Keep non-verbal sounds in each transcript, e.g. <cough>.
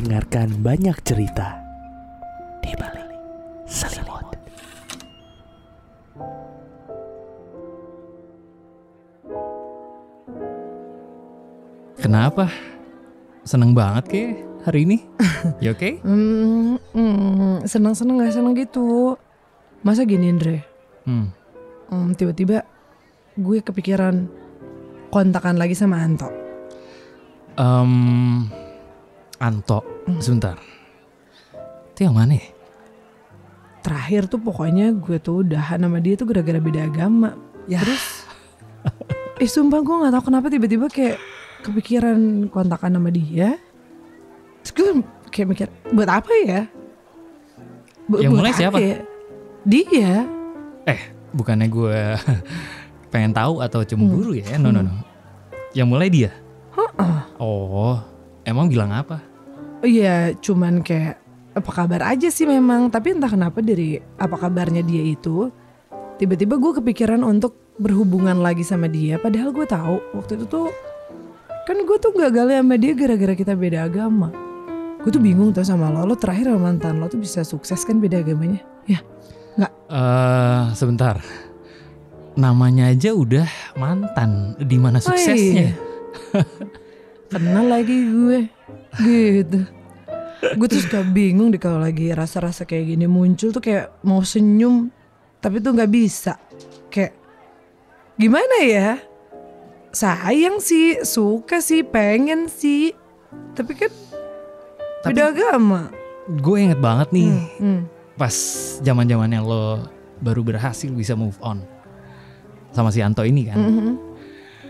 dengarkan banyak cerita di balik selimut. Kenapa? Seneng banget ke hari ini? <laughs> Ya oke? Hmm, hmm, senang-senang gak senang gitu. Masa gini Andre, Hmm. hmm, tiba-tiba gue kepikiran kontakan lagi sama Anto. Em, Anto, sebentar. Itu yang mana? ya? Terakhir tuh pokoknya gue tuh udahan sama dia tuh gara-gara beda agama. Ya. Terus, <laughs> eh sumpah gue gak tahu kenapa tiba-tiba kayak kepikiran kontakan sama dia. Terus gue kayak mikir, buat apa ya? Bu- Yang buat mulai apa siapa? ya? Dia. Eh, bukannya gue <laughs> pengen tahu atau cemburu ya? No, no, no. Yang mulai dia? Oh, emang bilang apa? Oh Iya, cuman kayak apa kabar aja sih memang. Tapi entah kenapa dari apa kabarnya dia itu, tiba-tiba gue kepikiran untuk berhubungan lagi sama dia. Padahal gue tahu waktu itu tuh kan gue tuh gagal sama dia gara-gara kita beda agama. Gue tuh bingung tuh sama lo. Lo terakhir sama mantan lo tuh bisa sukses kan beda agamanya? Ya, Eh, sebentar. Namanya aja udah mantan. Di mana suksesnya? Oh, iya. <laughs> Kenal lagi gue, gitu. Gue tuh suka bingung deh kalau lagi rasa-rasa kayak gini muncul tuh kayak mau senyum, tapi tuh nggak bisa. Kayak gimana ya? Sayang sih, suka sih, pengen sih, tapi kan Tapi- beda agama. Gue inget banget nih. Hmm, hmm. pas zaman zamannya lo baru berhasil bisa move on sama si Anto ini kan. Mhm.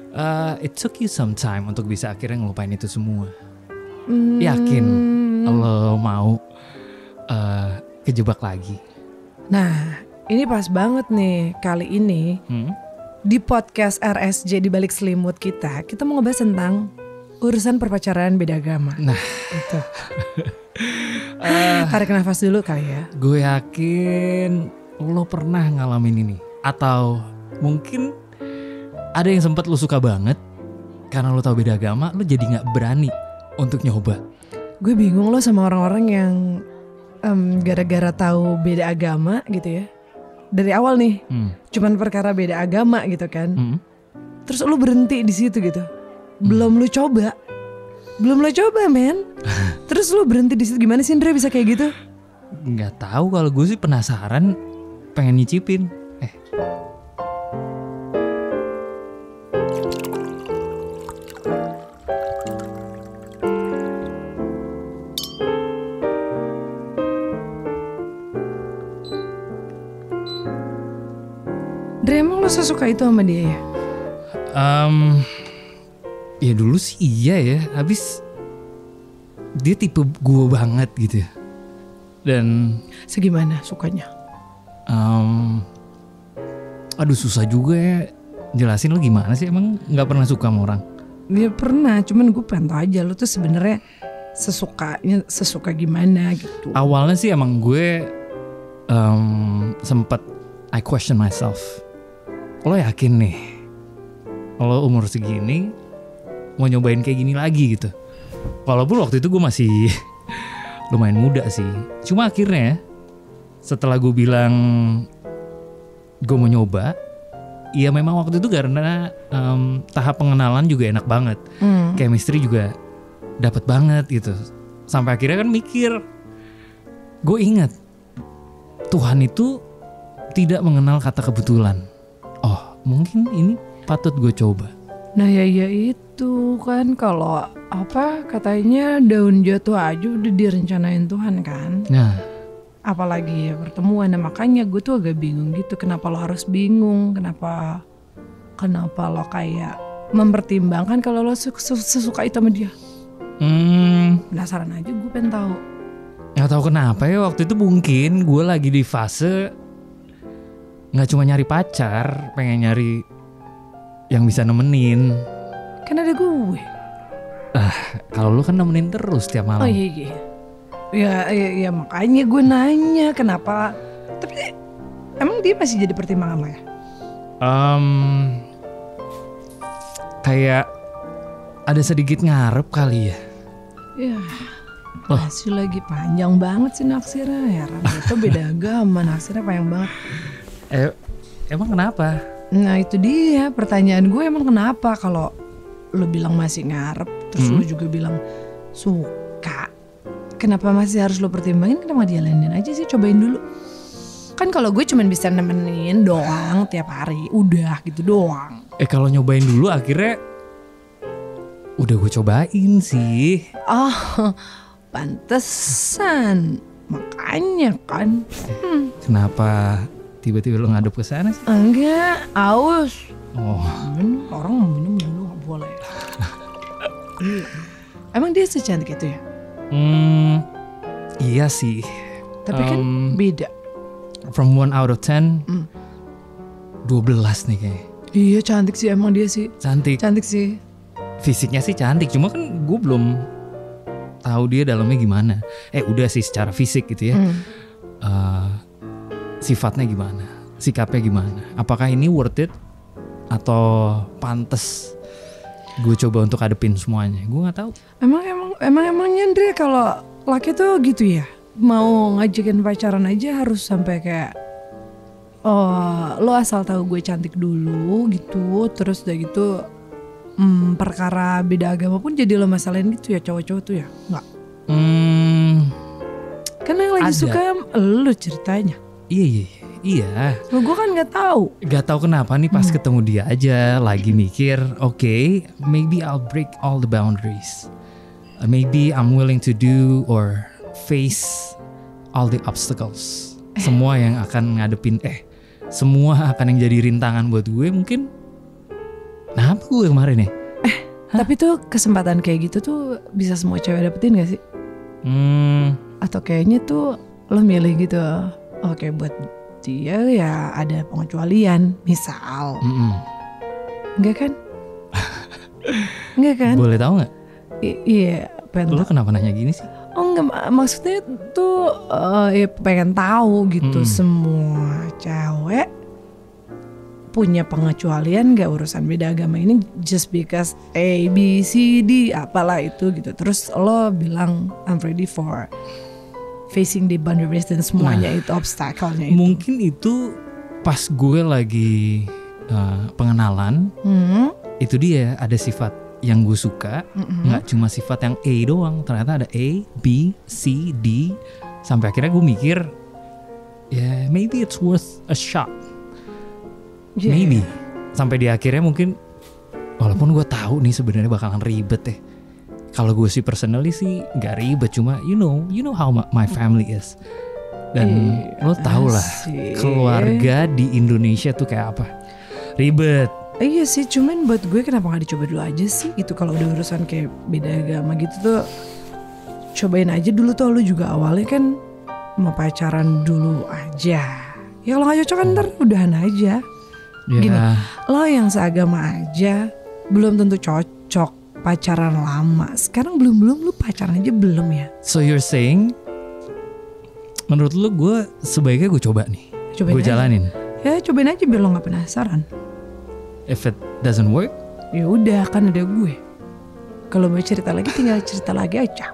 Uh, it took you some time untuk bisa akhirnya ngelupain itu semua. Hmm. Yakin lo mau uh, kejebak lagi. Nah, ini pas banget nih kali ini Hmm? di podcast RSJ di balik selimut kita, kita mau ngebahas tentang urusan perpacaran beda agama. Nah. itu. <laughs> Tarik nafas dulu kali ya. Gue yakin lo pernah ngalamin ini atau mungkin ada yang sempat lo suka banget karena lo tahu beda agama, lo jadi nggak berani untuk nyoba. Gue bingung loh sama orang-orang yang em, gara-gara tahu beda agama gitu ya. Dari awal nih, Hmm. cuman perkara beda agama gitu kan. Hmm. Terus lu berhenti di situ gitu. Belum lu coba. Belum lu coba, men. <laughs> Terus lu berhenti di situ gimana sih Indra bisa kayak gitu? nggak tahu kalau gue sih penasaran pengen nyicipin lu sesuka itu sama dia ya? em, ya dulu sih iya ya habis dia tipe gue banget gitu ya dan Segimana sukanya? em, aduh susah juga ya jelasin lo gimana sih emang nggak pernah suka sama orang Dia pernah, cuman gue pengen tau aja lu tuh sebenarnya sesukanya sesuka gimana gitu. awalnya sih emang gue em, sempet I question myself lo yakin nih lo umur segini mau nyobain kayak gini lagi gitu? Walaupun waktu itu gue masih <laughs> lumayan muda sih. Cuma akhirnya setelah gue bilang gue mau nyoba Iya memang waktu itu karena em, tahap pengenalan juga enak banget. Hmm. chemistry juga dapat banget gitu. Sampai akhirnya kan mikir gue ingat Tuhan itu tidak mengenal kata kebetulan mungkin ini patut gue coba Nah ya ya itu kan kalau apa katanya daun jatuh aja udah direncanain Tuhan kan. nah Apalagi ya pertemuan. Nah makanya gue tuh agak bingung gitu. Kenapa lo harus bingung? Kenapa kenapa lo kayak mempertimbangkan kalau lo su- su- sesuka itu sama dia? hmm, Penasaran aja gue pengen tahu. nggak tahu kenapa ya waktu itu mungkin gue lagi di fase nggak cuma nyari pacar pengen nyari yang bisa nemenin Kan ada gue. kalau lu kan nemenin terus tiap malam Oh iya iya. Ya, ya, ya makanya gue nanya kenapa. Tapi emang dia masih jadi pertimbangan lo ya? Em, kayak ada sedikit ngarep kali ya. Ya. Oh. Masih lagi panjang banget sih naksirnya Heran itu beda agama naksirnya panjang banget Eh, emang kenapa? Nah itu dia pertanyaan gue emang kenapa kalau lo bilang masih ngarep terus Hmm. lo juga bilang suka? Kenapa masih harus lo pertimbangin? Kenapa dia jalanin aja sih? Cobain dulu. Kan kalau gue cuman bisa nemenin doang tiap hari udah gitu doang. Eh kalau nyobain dulu akhirnya udah gue cobain sih. oh pantesan. Makanya kan. Hmm, Kenapa tiba-tiba lo ngadep ke sana sih? enggak aus Oh, minum orang mau minum dulu nggak boleh <laughs> emang dia secantik itu ya hmm, iya sih. tapi kan Um, beda From one out of ten, Hmm. 12 nih kayak. Iya cantik sih emang dia sih Cantik. Cantik sih Fisiknya sih cantik, cuma kan gue belum tahu dia dalamnya gimana. Eh udah sih secara fisik gitu ya. Hmm. Eh, sifatnya gimana? Sikapnya gimana? Apakah ini worth it atau pantas gue coba untuk hadepin semuanya? Gue nggak tahu. Emang emang emang emangnya Andre kalau laki tuh gitu ya Mau ngajakin pacaran aja harus sampai kayak Oh lo asal tahu gue cantik dulu gitu Terus udah gitu hmm, Perkara beda agama pun jadi lo masalahin gitu ya cowok-cowok tuh ya Enggak Hmm, Karena yang lagi Ada. suka lo ceritanya iya iya iya. Lo gue kan nggak tahu Gak tahu kenapa nih pas ketemu dia aja lagi mikir, oke, maybe I'll break all the boundaries. Maybe I'm willing to do or face all the obstacles. Semua yang akan ngadepin eh semua akan yang jadi rintangan buat gue mungkin. Kenapa gue kemarin ya? Tapi tuh kesempatan kayak gitu tuh bisa semua cewek dapetin gak sih? Hmm, atau kayaknya tuh lo milih gitu oke buat dia ya ada pengecualian misal enggak kan <laughs> enggak kan boleh tahu nggak? Iya pengen tahu. kenapa nanya gini sih? oh enggak mak- maksudnya tuh eh, ya pengen tahu gitu Mm. semua cewek punya pengecualian gak urusan beda agama ini just because A B C D apalah itu gitu terus lo bilang I'm ready for facing the boundaries dan semuanya itu obstacle-nya itu. Mungkin itu pas gue lagi uh, pengenalan Hmm, itu dia ada sifat yang gue suka. Nggak cuma sifat yang A doang ternyata ada A B C D. Sampai akhirnya gue mikir ya maybe it's worth a shot. Yeah. maybe. Sampai di akhirnya mungkin walaupun gue tahu nih sebenarnya bakalan ribet ya kalau gue sih personally sih nggak ribet cuma you know you know how my- family is dan Iya lo tau lah keluarga di Indonesia tuh kayak apa ribet Iya sih, cuman buat gue kenapa nggak dicoba dulu aja sih? Itu kalau udah urusan kayak beda agama gitu tuh cobain aja dulu tuh lu juga awalnya kan mau pacaran dulu aja. Ya kalau nggak cocok kan ntar udahan aja. ya Gini. Lo yang seagama aja belum tentu cocok pacaran lama. Sekarang belum belum lu pacaran aja belum ya? so you're saying menurut lu gue sebaiknya gue coba nih Cobain gue jalanin Ya cobain aja biar lo nggak penasaran. if it doesn't work Ya udah kan ada gue. Kalau mau cerita lagi tinggal cerita lagi aja.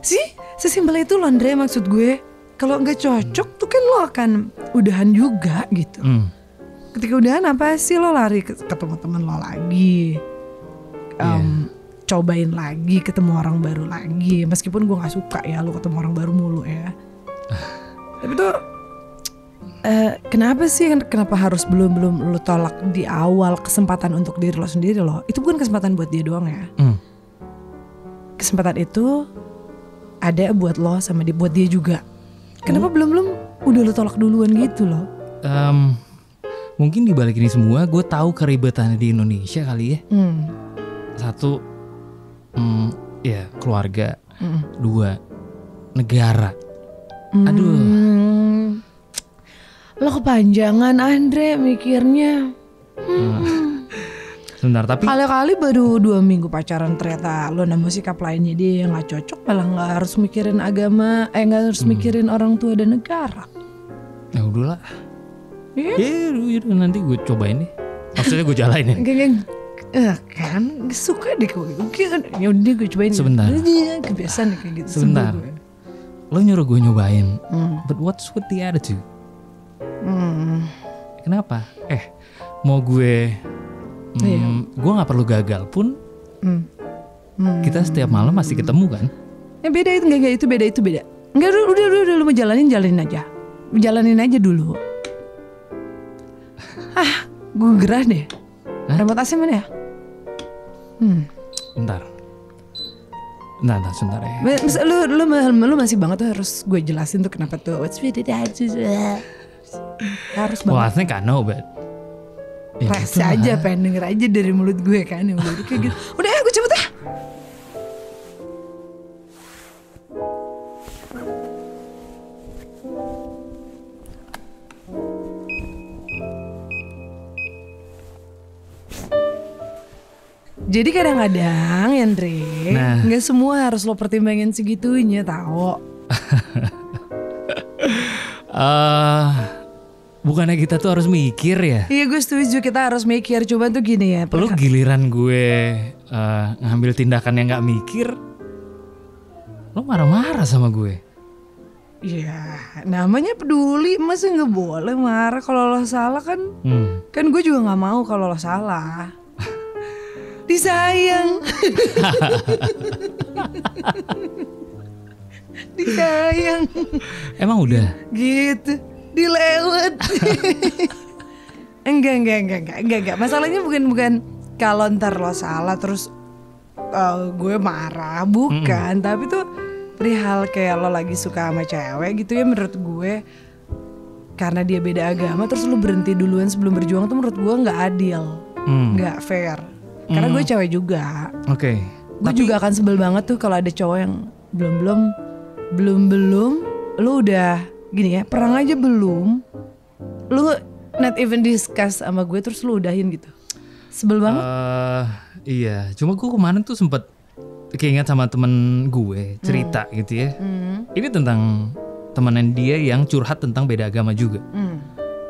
Sih, sesimpel itu loh Andre maksud gue. Kalau nggak cocok tuh kan lo akan udahan juga gitu. hmm, Ketika udahan apa sih lo lari ke- ketemu temen lo lagi. Em, Cobain lagi ketemu orang baru lagi. Meskipun gue nggak suka ya lo ketemu orang baru mulu ya. <laughs> Tapi tuh eh, kenapa sih kenapa harus belum belum lo tolak di awal kesempatan untuk diri lo sendiri lo? Itu bukan kesempatan buat dia doang ya. hmm. Kesempatan itu ada buat lo sama di buat dia juga. Kenapa belum belum udah lo tolak duluan gitu loh? Em, mungkin di balik ini semua gue tahu keribetannya di Indonesia kali ya Hmm. Satu hmm, ya keluarga Mm. dua negara Aduh. Hmm. Lo kepanjangan Andre mikirnya. sebentar tapi Kali-kali baru dua minggu pacaran ternyata lo nemu sikap lainnya dia yang nggak cocok malah nggak harus mikirin agama eh nggak harus mikirin orang tua dan negara. ya udahlah ya udah, udah, nanti gue cobain deh maksudnya gue jalanin Eh kan suka deh. Kan ya udah gue cobain. Sebentar. Iya, kebiasaan kayak gitu. Sebentar. gue. Lo nyuruh gue nyobain. Hmm. But what's with the attitude? Hmm. Kenapa? Eh, mau gue hmm, Iya. gue nggak perlu gagal pun Hmm. Hmm. kita setiap malam masih ketemu kan? Eh beda itu enggak, enggak itu beda itu beda. Enggak udah udah udah, udah lu mau jalanin jalanin aja. Jalanin aja dulu. <laughs> ah, gue gerah deh. Hah? Remote AC mana ya? Hmm. Bentar. Bentar, bentar, sebentar ya. Mas- Lu, lu, lu masih banget tuh harus gue jelasin tuh kenapa tuh what's with attitude. Harus Well, I banget. think I know, but ya Rasa gitu aja pengen denger aja dari mulut gue kan yang udah kayak gitu. Udah gue cepet Jadi kadang-kadang Yandre, Nah. nggak semua harus lo pertimbangin segitunya tau. <laughs> Eh, bukannya kita tuh harus mikir ya? Iya gue setuju kita harus mikir. Coba tuh gini ya. Lu giliran gue eh, ngambil tindakan yang nggak mikir, lo marah-marah sama gue. Iya, namanya peduli, masa nggak boleh marah kalau lo salah kan? Hmm. Kan gue juga nggak mau kalau lo salah. Disayang. Disayang. Emang udah? Gitu. Dilewat. enggak, enggak, enggak, enggak, enggak, enggak. Masalahnya bukan bukan kalau ntar lo salah terus uh, gue marah, bukan. Tapi tuh perihal kayak lo lagi suka sama cewek gitu ya menurut gue karena dia beda agama terus lo berhenti duluan sebelum berjuang tuh menurut gue nggak adil, Hmm. nggak fair. Karena gue cewek juga. Oke. Gue juga akan sebel banget tuh kalau ada cowok yang belum belum belum belum lu udah gini ya perang aja belum lu not even discuss sama gue terus lu udahin gitu sebel banget Eh, iya, cuma gue kemarin tuh sempet keinget sama temen gue cerita gitu ya. Hmm, Ini tentang temenan dia yang curhat tentang beda agama juga. hmm.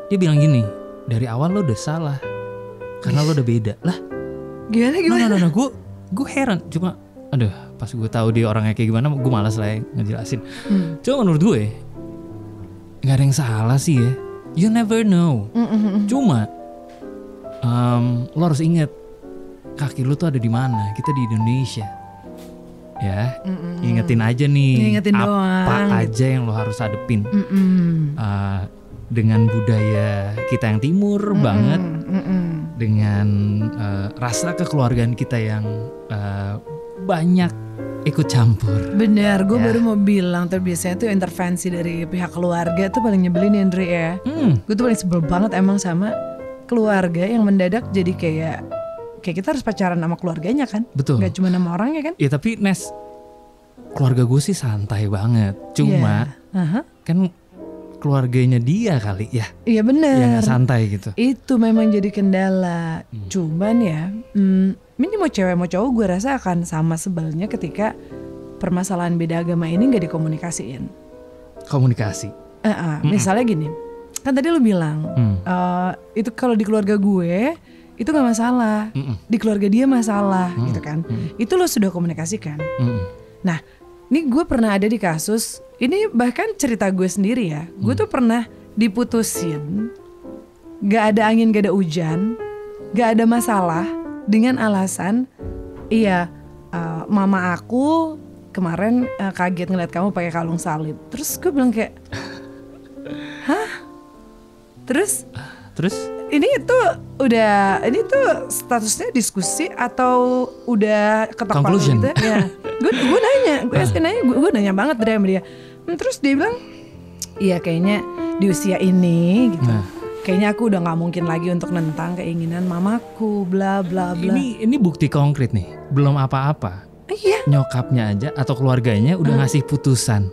Dia bilang gini, dari awal lo udah salah karena lo udah beda. Lah, gimana no, gimana no, no, no. gue gue heran. Cuma, aduh, pas gue tahu dia orangnya kayak gimana, gue malas lah ya ngejelasin. Hmm. Cuma menurut gue nggak ada yang salah sih ya. You never know. Mm, mm, mm. Cuma em, lo harus inget kaki lu tuh ada di mana. Kita di Indonesia. Ya, Mm-mm. ingetin aja nih Ngingetin apa doang, aja yang lo harus hadepin Mm-mm. Eh, dengan budaya kita yang timur banget, Mm-mm. Dengan eh, rasa kekeluargaan kita yang eh, banyak ikut campur. bener gue Ya. baru mau bilang tuh biasanya tuh intervensi dari pihak keluarga tuh paling nyebelin Andre ya Hmm, gue tuh paling sebel banget emang sama keluarga yang mendadak jadi kayak kayak kita harus pacaran sama keluarganya kan betul. nggak cuma nama orangnya kan Ya tapi Nes, keluarga gue sih santai banget. Cuma Iya. Aha. kan keluarganya dia kali ya, iya yang bener nggak santai gitu. itu memang jadi kendala. Cuman ya hmm, ini mau cewek mau cowok gue rasa akan sama sebelnya ketika permasalahan beda agama ini nggak dikomunikasiin. Komunikasi. Eh, eh, misalnya gini kan tadi lu bilang Hmm. eh, itu kalau di keluarga gue itu nggak masalah. Mm-mm. di keluarga dia masalah gitu kan. Itu lo sudah komunikasikan. Mm-mm. Nah, ini gue pernah ada di kasus, ini bahkan cerita gue sendiri ya. Gue tuh pernah diputusin, gak ada angin, gak ada hujan, gak ada masalah dengan alasan, iya, uh, mama aku kemarin uh, kaget ngeliat kamu pakai kalung salib. Terus gue bilang kayak, <laughs> hah? Terus Terus ini tuh udah ini tuh statusnya diskusi atau udah ketok palu gitu ya gue gue nanya gue asli nanya gue, nanya banget dari sama dia Hmm, terus dia bilang iya kayaknya di usia ini gitu Nah. kayaknya aku udah nggak mungkin lagi untuk nentang keinginan mamaku bla bla bla ini ini bukti konkret nih, belum apa-apa. iya Nyokapnya aja atau keluarganya udah ngasih putusan.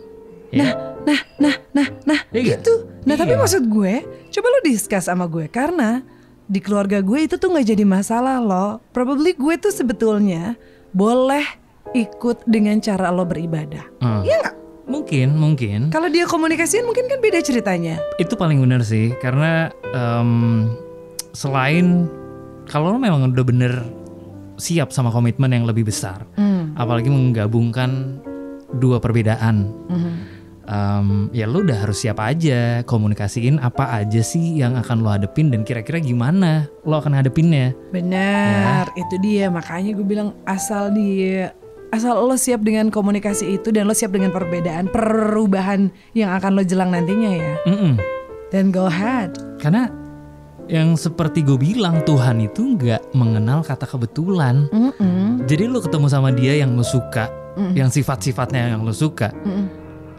Ya. nah nah nah nah Iya nggak? gitu nah tapi Iya. maksud gue coba lo discuss sama gue karena di keluarga gue itu tuh nggak jadi masalah loh probably gue tuh sebetulnya boleh ikut dengan cara lo beribadah Hmm. iya nggak Mungkin, mungkin. kalau dia komunikasiin mungkin kan beda ceritanya Itu paling benar sih, karena em, selain kalau lo memang udah bener siap sama komitmen yang lebih besar. Hmm. Apalagi menggabungkan dua perbedaan. Mhm. Em, ya lu udah harus siap aja komunikasiin apa aja sih yang akan lo hadepin dan kira-kira gimana lo akan hadepinnya. Benar, itu dia makanya gue bilang asal dia asal lo siap dengan komunikasi itu dan lo siap dengan perbedaan perubahan yang akan lo jelang nantinya ya. Mm-mm. Dan go ahead. Karena yang seperti gue bilang Tuhan itu nggak mengenal kata kebetulan. Mm-mm. Jadi lu ketemu sama dia yang lu suka, Mm-mm. yang sifat-sifatnya yang lu suka, Mm-mm.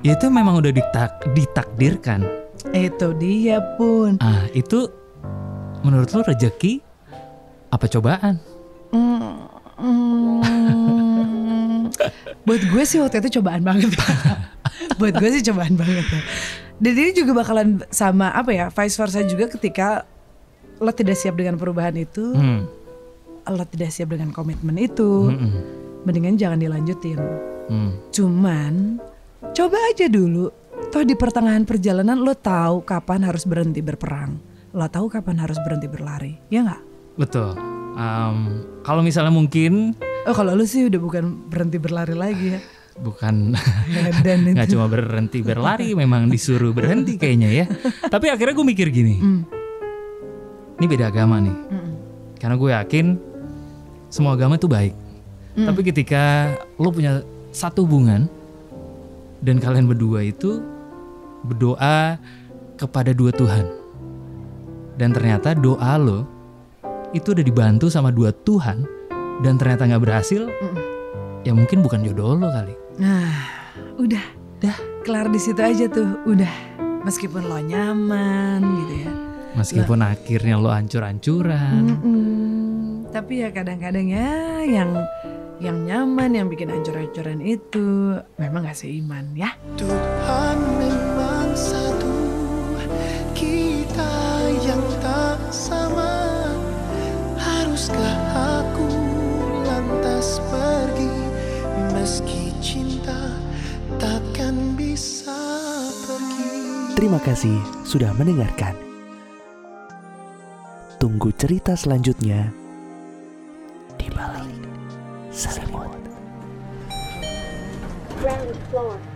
ya itu memang udah ditak- ditakdirkan. Itu dia pun. Ah itu menurut lu rezeki apa cobaan? Mm, mm. Buat gue sih waktu itu cobaan banget. <laughs> Buat gue sih cobaan banget. ya. Dan ini juga bakalan sama apa ya, vice versa juga ketika lo tidak siap dengan perubahan itu, Hmm. lo tidak siap dengan komitmen itu, Mm-mm. mendingan jangan dilanjutin. Hmm. Cuman coba aja dulu. Toh di pertengahan perjalanan lo tahu kapan harus berhenti berperang. Lo tahu kapan harus berhenti berlari. Ya nggak? Betul. Em, kalau misalnya mungkin Oh kalau lu sih udah bukan berhenti berlari lagi ya. bukan nggak cuma berhenti berlari, memang disuruh berhenti kayaknya ya. Tapi akhirnya gue mikir gini, Hmm. ini beda agama nih. Mm-mm. Karena gue yakin semua agama itu baik. Hmm. Tapi ketika lo punya satu hubungan dan kalian berdua itu berdoa kepada dua Tuhan. Dan ternyata doa lo itu udah dibantu sama dua Tuhan dan ternyata nggak berhasil, Mm-mm. ya mungkin bukan jodoh lo kali. Nah, udah, dah kelar di situ aja tuh, udah. Meskipun lo nyaman gitu ya. Meskipun akhirnya lo ancur-ancuran. Mm-mm. Tapi ya kadang-kadang ya yang yang nyaman, yang bikin ancur-ancuran itu memang gak seiman ya. Tuhan Terima kasih sudah mendengarkan. Tunggu cerita selanjutnya di balik selimut. ground floor.